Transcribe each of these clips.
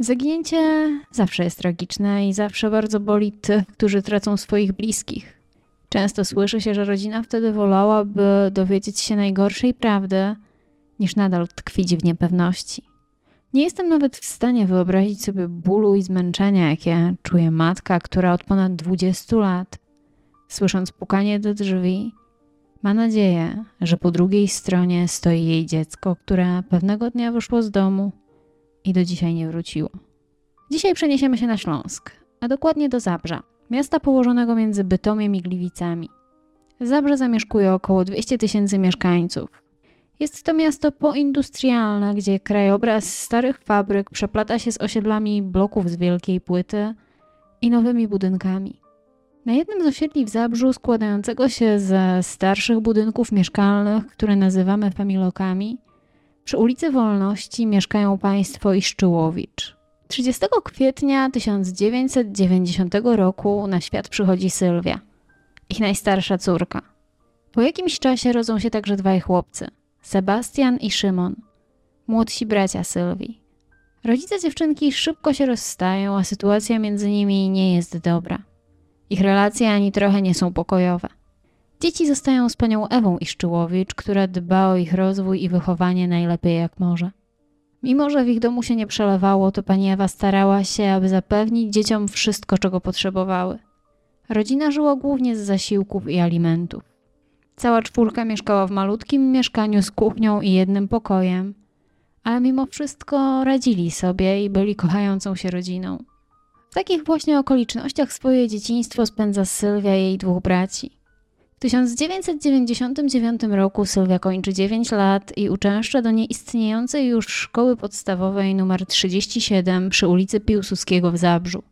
Zaginięcie zawsze jest tragiczne i zawsze bardzo boli tych, którzy tracą swoich bliskich. Często słyszy się, że rodzina wtedy wolałaby dowiedzieć się najgorszej prawdy, niż nadal tkwić w niepewności. Nie jestem nawet w stanie wyobrazić sobie bólu i zmęczenia, jakie czuje matka, która od ponad 20 lat, słysząc pukanie do drzwi, ma nadzieję, że po drugiej stronie stoi jej dziecko, które pewnego dnia wyszło z domu i do dzisiaj nie wróciło. Dzisiaj przeniesiemy się na Śląsk, a dokładnie do Zabrza, miasta położonego między Bytomiem i Gliwicami. Zabrze zamieszkuje około 200 tysięcy mieszkańców. Jest to miasto poindustrialne, gdzie krajobraz starych fabryk przeplata się z osiedlami bloków z wielkiej płyty i nowymi budynkami. Na jednym z osiedli w Zabrzu, składającego się ze starszych budynków mieszkalnych, które nazywamy familokami, przy ulicy Wolności mieszkają państwo Iszczyłowicz. 30 kwietnia 1990 roku na świat przychodzi Sylwia, ich najstarsza córka. Po jakimś czasie rodzą się także dwaj chłopcy, Sebastian i Szymon, młodsi bracia Sylwii. Rodzice dziewczynki szybko się rozstają, a sytuacja między nimi nie jest dobra. Ich relacje ani trochę nie są pokojowe. Dzieci zostają z panią Ewą Iszczyłowicz, która dba o ich rozwój i wychowanie najlepiej jak może. Mimo, że w ich domu się nie przelewało, to pani Ewa starała się, aby zapewnić dzieciom wszystko, czego potrzebowały. Rodzina żyła głównie z zasiłków i alimentów. Cała czwórka mieszkała w malutkim mieszkaniu z kuchnią i jednym pokojem, ale mimo wszystko radzili sobie i byli kochającą się rodziną. W takich właśnie okolicznościach swoje dzieciństwo spędza Sylwia i jej dwóch braci. W 1999 roku Sylwia kończy 9 lat i uczęszcza do nieistniejącej już szkoły podstawowej nr 37 przy ulicy Piłsudskiego w Zabrzu.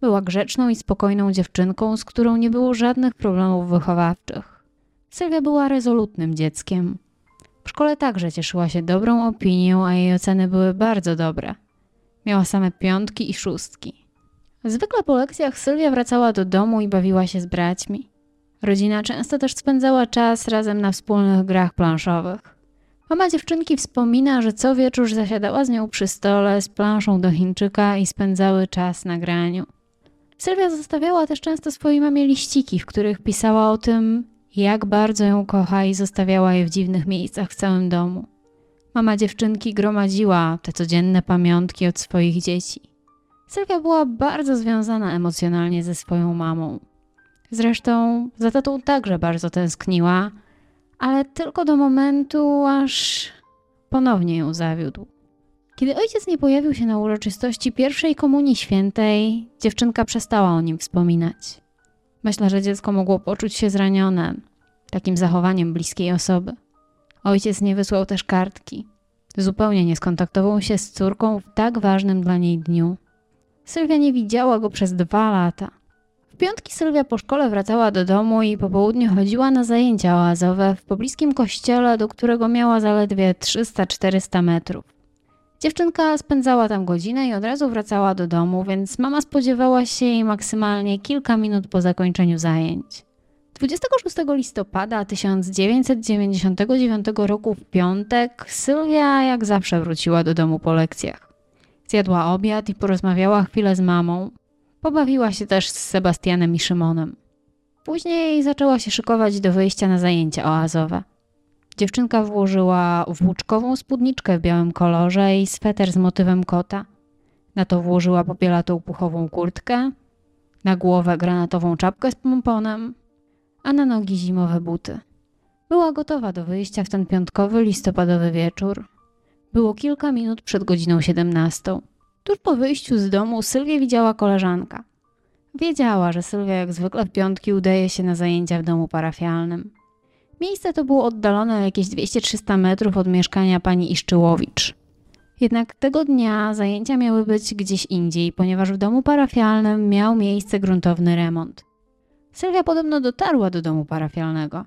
Była grzeczną i spokojną dziewczynką, z którą nie było żadnych problemów wychowawczych. Sylwia była rezolutnym dzieckiem. W szkole także cieszyła się dobrą opinią, a jej oceny były bardzo dobre. Miała same piątki i szóstki. Zwykle po lekcjach Sylwia wracała do domu i bawiła się z braćmi. Rodzina często też spędzała czas razem na wspólnych grach planszowych. Mama dziewczynki wspomina, że co wieczór zasiadała z nią przy stole z planszą do Chińczyka i spędzały czas na graniu. Sylwia zostawiała też często swojej mamie liściki, w których pisała o tym, jak bardzo ją kocha i zostawiała je w dziwnych miejscach w całym domu. Mama dziewczynki gromadziła te codzienne pamiątki od swoich dzieci. Sylwia była bardzo związana emocjonalnie ze swoją mamą. Zresztą za tatą także bardzo tęskniła, ale tylko do momentu, aż ponownie ją zawiódł. Kiedy ojciec nie pojawił się na uroczystości pierwszej komunii świętej, dziewczynka przestała o nim wspominać. Myślę, że dziecko mogło poczuć się zranione takim zachowaniem bliskiej osoby. Ojciec nie wysłał też kartki. Zupełnie nie skontaktował się z córką w tak ważnym dla niej dniu. Sylwia nie widziała go przez dwa lata. Piątki Sylwia po szkole wracała do domu i po południu chodziła na zajęcia oazowe w pobliskim kościele, do którego miała zaledwie 300-400 metrów. Dziewczynka spędzała tam godzinę i od razu wracała do domu, więc mama spodziewała się jej maksymalnie kilka minut po zakończeniu zajęć. 26 listopada 1999 roku w piątek Sylwia jak zawsze wróciła do domu po lekcjach. Zjadła obiad i porozmawiała chwilę z mamą. Pobawiła się też z Sebastianem i Szymonem. Później zaczęła się szykować do wyjścia na zajęcia oazowe. Dziewczynka włożyła włóczkową spódniczkę w białym kolorze i sweter z motywem kota. Na to włożyła popielatą puchową kurtkę, na głowę granatową czapkę z pomponem, a na nogi zimowe buty. Była gotowa do wyjścia w ten piątkowy listopadowy wieczór. Było kilka minut przed godziną 17. Tuż po wyjściu z domu Sylwię widziała koleżanka. Wiedziała, że Sylwia jak zwykle w piątki udaje się na zajęcia w domu parafialnym. Miejsce to było oddalone jakieś 200-300 metrów od mieszkania pani Iszczyłowicz. Jednak tego dnia zajęcia miały być gdzieś indziej, ponieważ w domu parafialnym miał miejsce gruntowny remont. Sylwia podobno dotarła do domu parafialnego.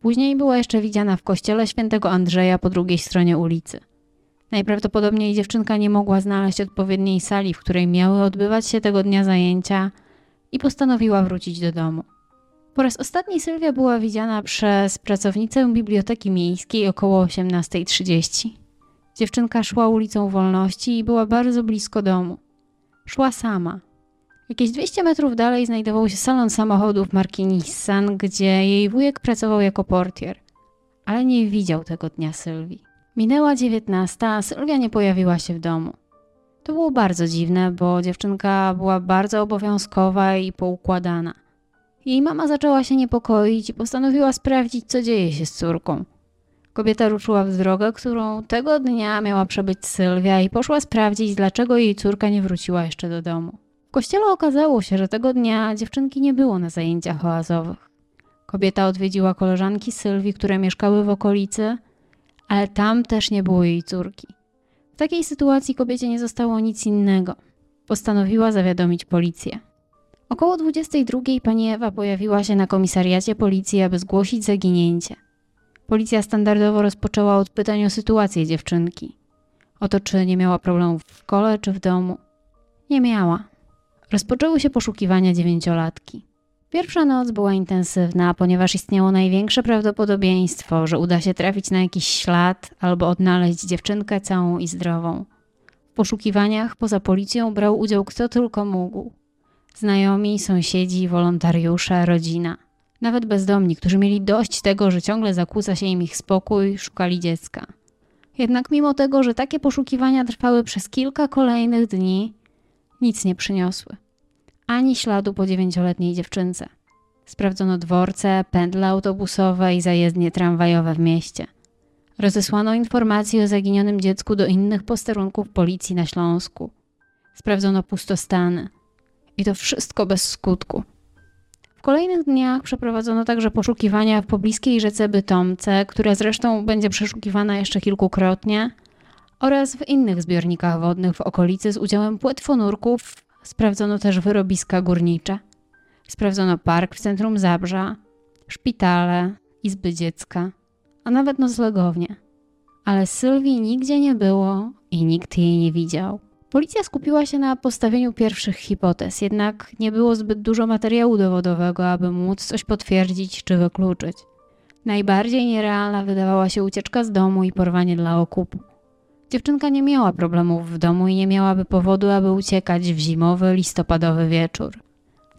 Później była jeszcze widziana w kościele świętego Andrzeja po drugiej stronie ulicy. Najprawdopodobniej dziewczynka nie mogła znaleźć odpowiedniej sali, w której miały odbywać się tego dnia zajęcia i postanowiła wrócić do domu. Po raz ostatni Sylwia była widziana przez pracownicę biblioteki miejskiej około 18.30. Dziewczynka szła ulicą Wolności i była bardzo blisko domu. Szła sama. Jakieś 200 metrów dalej znajdował się salon samochodów marki Nissan, gdzie jej wujek pracował jako portier. Ale nie widział tego dnia Sylwii. Minęła 19, a Sylwia nie pojawiła się w domu. To było bardzo dziwne, bo dziewczynka była bardzo obowiązkowa i poukładana. Jej mama zaczęła się niepokoić i postanowiła sprawdzić, co dzieje się z córką. Kobieta ruszyła w drogę, którą tego dnia miała przebyć Sylwia i poszła sprawdzić, dlaczego jej córka nie wróciła jeszcze do domu. W kościele okazało się, że tego dnia dziewczynki nie było na zajęciach oazowych. Kobieta odwiedziła koleżanki Sylwii, które mieszkały w okolicy, ale tam też nie było jej córki. W takiej sytuacji kobiecie nie zostało nic innego. Postanowiła zawiadomić policję. Około 22 pani Ewa pojawiła się na komisariacie policji, aby zgłosić zaginięcie. Policja standardowo rozpoczęła od pytań o sytuację dziewczynki. O to, czy nie miała problemów w szkole czy w domu. Nie miała. Rozpoczęły się poszukiwania dziewięciolatki. Pierwsza noc była intensywna, ponieważ istniało największe prawdopodobieństwo, że uda się trafić na jakiś ślad albo odnaleźć dziewczynkę całą i zdrową. W poszukiwaniach poza policją brał udział kto tylko mógł. Znajomi, sąsiedzi, wolontariusze, rodzina. Nawet bezdomni, którzy mieli dość tego, że ciągle zakłóca się im ich spokój, szukali dziecka. Jednak mimo tego, że takie poszukiwania trwały przez kilka kolejnych dni, nic nie przyniosły. Ani śladu po dziewięcioletniej dziewczynce. Sprawdzono dworce, pętle autobusowe i zajezdnie tramwajowe w mieście. Rozesłano informacje o zaginionym dziecku do innych posterunków policji na Śląsku. Sprawdzono pustostany. I to wszystko bez skutku. W kolejnych dniach przeprowadzono także poszukiwania w pobliskiej rzece Bytomce, która zresztą będzie przeszukiwana jeszcze kilkukrotnie, oraz w innych zbiornikach wodnych w okolicy z udziałem płetwonurków. Sprawdzono też wyrobiska górnicze. Sprawdzono park w centrum Zabrza, szpitale, izby dziecka, a nawet noclegownie. Ale Sylwii nigdzie nie było i nikt jej nie widział. Policja skupiła się na postawieniu pierwszych hipotez, jednak nie było zbyt dużo materiału dowodowego, aby móc coś potwierdzić czy wykluczyć. Najbardziej nierealna wydawała się ucieczka z domu i porwanie dla okupu. Dziewczynka nie miała problemów w domu i nie miałaby powodu, aby uciekać w zimowy, listopadowy wieczór.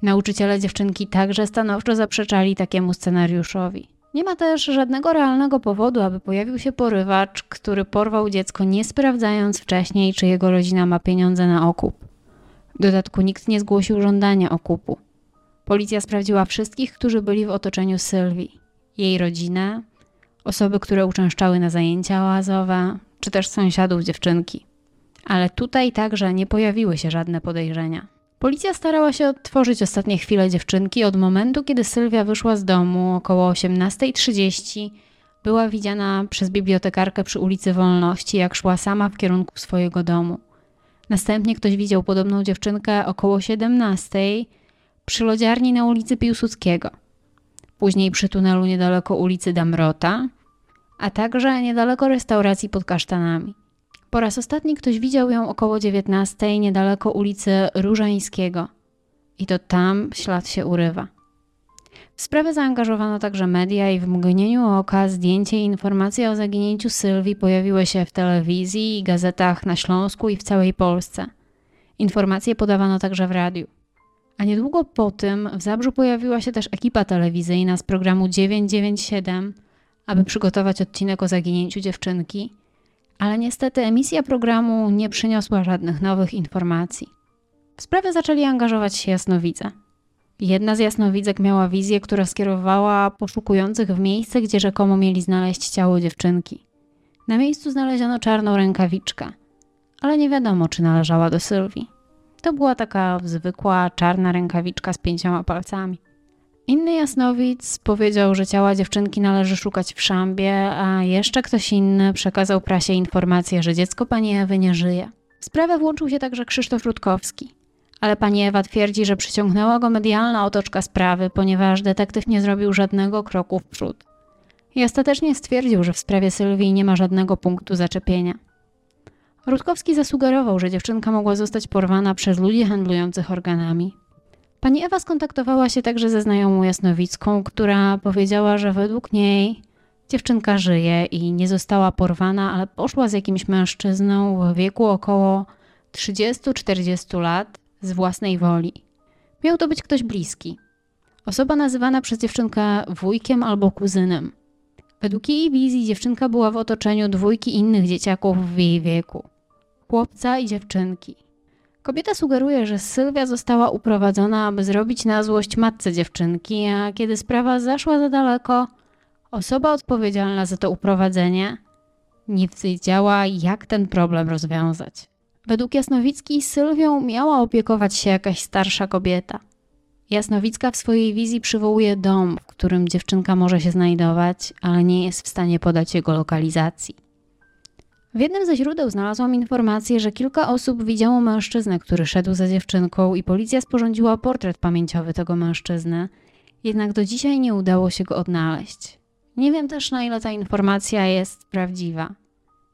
Nauczyciele dziewczynki także stanowczo zaprzeczali takiemu scenariuszowi. Nie ma też żadnego realnego powodu, aby pojawił się porywacz, który porwał dziecko nie sprawdzając wcześniej, czy jego rodzina ma pieniądze na okup. W dodatku nikt nie zgłosił żądania okupu. Policja sprawdziła wszystkich, którzy byli w otoczeniu Sylwii. Jej rodzinę, osoby, które uczęszczały na zajęcia oazowe, czy też sąsiadów dziewczynki. Ale tutaj także nie pojawiły się żadne podejrzenia. Policja starała się odtworzyć ostatnie chwile dziewczynki od momentu, kiedy Sylwia wyszła z domu około 18.30. Była widziana przez bibliotekarkę przy ulicy Wolności, jak szła sama w kierunku swojego domu. Następnie ktoś widział podobną dziewczynkę około 17.00 przy lodziarni na ulicy Piłsudskiego. Później przy tunelu niedaleko ulicy Damrota, a także niedaleko restauracji pod kasztanami. Po raz ostatni ktoś widział ją około 19 niedaleko ulicy Różańskiego. I to tam ślad się urywa. W sprawę zaangażowano także media i w mgnieniu oka zdjęcie i informacje o zaginięciu Sylwii pojawiły się w telewizji i gazetach na Śląsku i w całej Polsce. Informacje podawano także w radiu. A niedługo po tym w Zabrzu pojawiła się też ekipa telewizyjna z programu 997, aby przygotować odcinek o zaginięciu dziewczynki – ale niestety emisja programu nie przyniosła żadnych nowych informacji. W sprawę zaczęli angażować się jasnowidze. Jedna z jasnowidzek miała wizję, która skierowała poszukujących w miejsce, gdzie rzekomo mieli znaleźć ciało dziewczynki. Na miejscu znaleziono czarną rękawiczkę, ale nie wiadomo, czy należała do Sylwii. To była taka zwykła czarna rękawiczka z pięcioma palcami. Inny jasnowic powiedział, że ciała dziewczynki należy szukać w szambie, a jeszcze ktoś inny przekazał prasie informację, że dziecko pani Ewy nie żyje. W sprawę włączył się także Krzysztof Rutkowski. Ale pani Ewa twierdzi, że przyciągnęła go medialna otoczka sprawy, ponieważ detektyw nie zrobił żadnego kroku w przód. I ostatecznie stwierdził, że w sprawie Sylwii nie ma żadnego punktu zaczepienia. Rutkowski zasugerował, że dziewczynka mogła zostać porwana przez ludzi handlujących organami. Pani Ewa skontaktowała się także ze znajomą jasnowicką, która powiedziała, że według niej dziewczynka żyje i nie została porwana, ale poszła z jakimś mężczyzną w wieku około 30-40 lat z własnej woli. Miał to być ktoś bliski. Osoba nazywana przez dziewczynkę wujkiem albo kuzynem. Według jej wizji dziewczynka była w otoczeniu dwójki innych dzieciaków w jej wieku chłopca i dziewczynki. Kobieta sugeruje, że Sylwia została uprowadzona, aby zrobić na złość matce dziewczynki, a kiedy sprawa zaszła za daleko, osoba odpowiedzialna za to uprowadzenie nie wiedziała, jak ten problem rozwiązać. Według Jasnowickiej Sylwią miała opiekować się jakaś starsza kobieta. Jasnowicka w swojej wizji przywołuje dom, w którym dziewczynka może się znajdować, ale nie jest w stanie podać jego lokalizacji. W jednym ze źródeł znalazłam informację, że kilka osób widziało mężczyznę, który szedł za dziewczynką i policja sporządziła portret pamięciowy tego mężczyzny, jednak do dzisiaj nie udało się go odnaleźć. Nie wiem też, na ile ta informacja jest prawdziwa.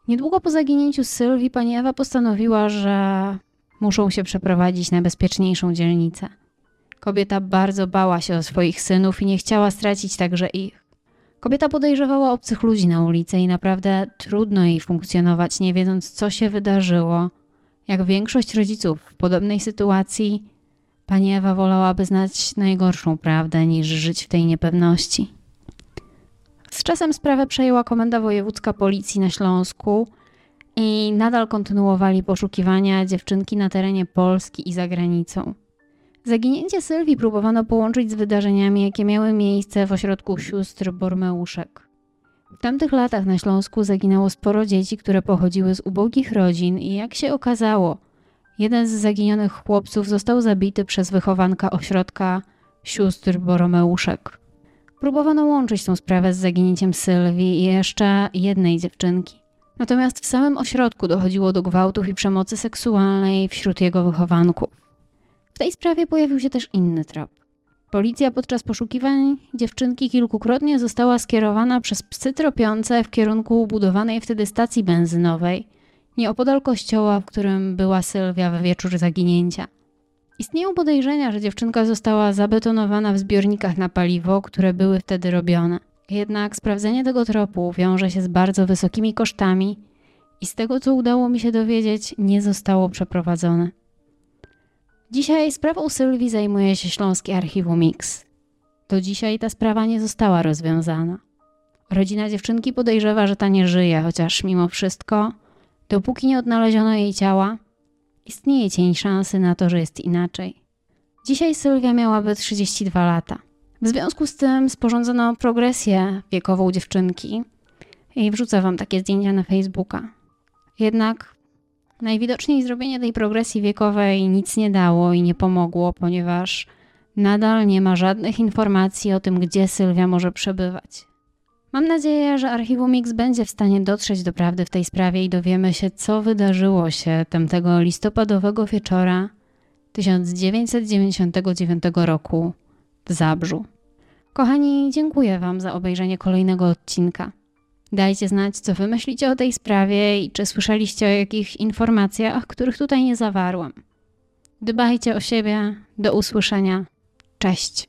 Niedługo po zaginięciu Sylwii pani Ewa postanowiła, że muszą się przeprowadzić na bezpieczniejszą dzielnicę. Kobieta bardzo bała się o swoich synów i nie chciała stracić także ich. Kobieta podejrzewała obcych ludzi na ulicy i naprawdę trudno jej funkcjonować, nie wiedząc, co się wydarzyło. Jak większość rodziców w podobnej sytuacji, pani Ewa wolałaby znać najgorszą prawdę niż żyć w tej niepewności. Z czasem sprawę przejęła Komenda Wojewódzka Policji na Śląsku i nadal kontynuowali poszukiwania dziewczynki na terenie Polski i za granicą. Zaginięcie Sylwii próbowano połączyć z wydarzeniami, jakie miały miejsce w ośrodku sióstr Bormeuszek. W tamtych latach na Śląsku zaginęło sporo dzieci, które pochodziły z ubogich rodzin i jak się okazało, jeden z zaginionych chłopców został zabity przez wychowanka ośrodka sióstr Boromeuszek. Próbowano łączyć tą sprawę z zaginięciem Sylwii i jeszcze jednej dziewczynki. Natomiast w samym ośrodku dochodziło do gwałtów i przemocy seksualnej wśród jego wychowanków. W tej sprawie pojawił się też inny trop. Policja podczas poszukiwań dziewczynki kilkukrotnie została skierowana przez psy tropiące w kierunku budowanej wtedy stacji benzynowej, nieopodal kościoła, w którym była Sylwia we wieczór zaginięcia. Istnieją podejrzenia, że dziewczynka została zabetonowana w zbiornikach na paliwo, które były wtedy robione. Jednak sprawdzenie tego tropu wiąże się z bardzo wysokimi kosztami i z tego co udało mi się dowiedzieć, nie zostało przeprowadzone. Dzisiaj sprawą Sylwii zajmuje się Śląskie Archiwum Mix. Do dzisiaj ta sprawa nie została rozwiązana. Rodzina dziewczynki podejrzewa, że ta nie żyje, chociaż mimo wszystko, dopóki nie odnaleziono jej ciała, istnieje cień szansy na to, że jest inaczej. Dzisiaj Sylwia miałaby 32 lata. W związku z tym sporządzono progresję wiekową dziewczynki i wrzucę wam takie zdjęcia na Facebooka. Jednak Najwidoczniej zrobienie tej progresji wiekowej nic nie dało i nie pomogło, ponieważ nadal nie ma żadnych informacji o tym, gdzie Sylwia może przebywać. Mam nadzieję, że Archiwum X będzie w stanie dotrzeć do prawdy w tej sprawie i dowiemy się, co wydarzyło się tamtego listopadowego wieczora 1999 roku w Zabrzu. Kochani, dziękuję Wam za obejrzenie kolejnego odcinka. Dajcie znać, co wy myślicie o tej sprawie i czy słyszeliście o jakichś informacjach, których tutaj nie zawarłam. Dbajcie o siebie. Do usłyszenia. Cześć.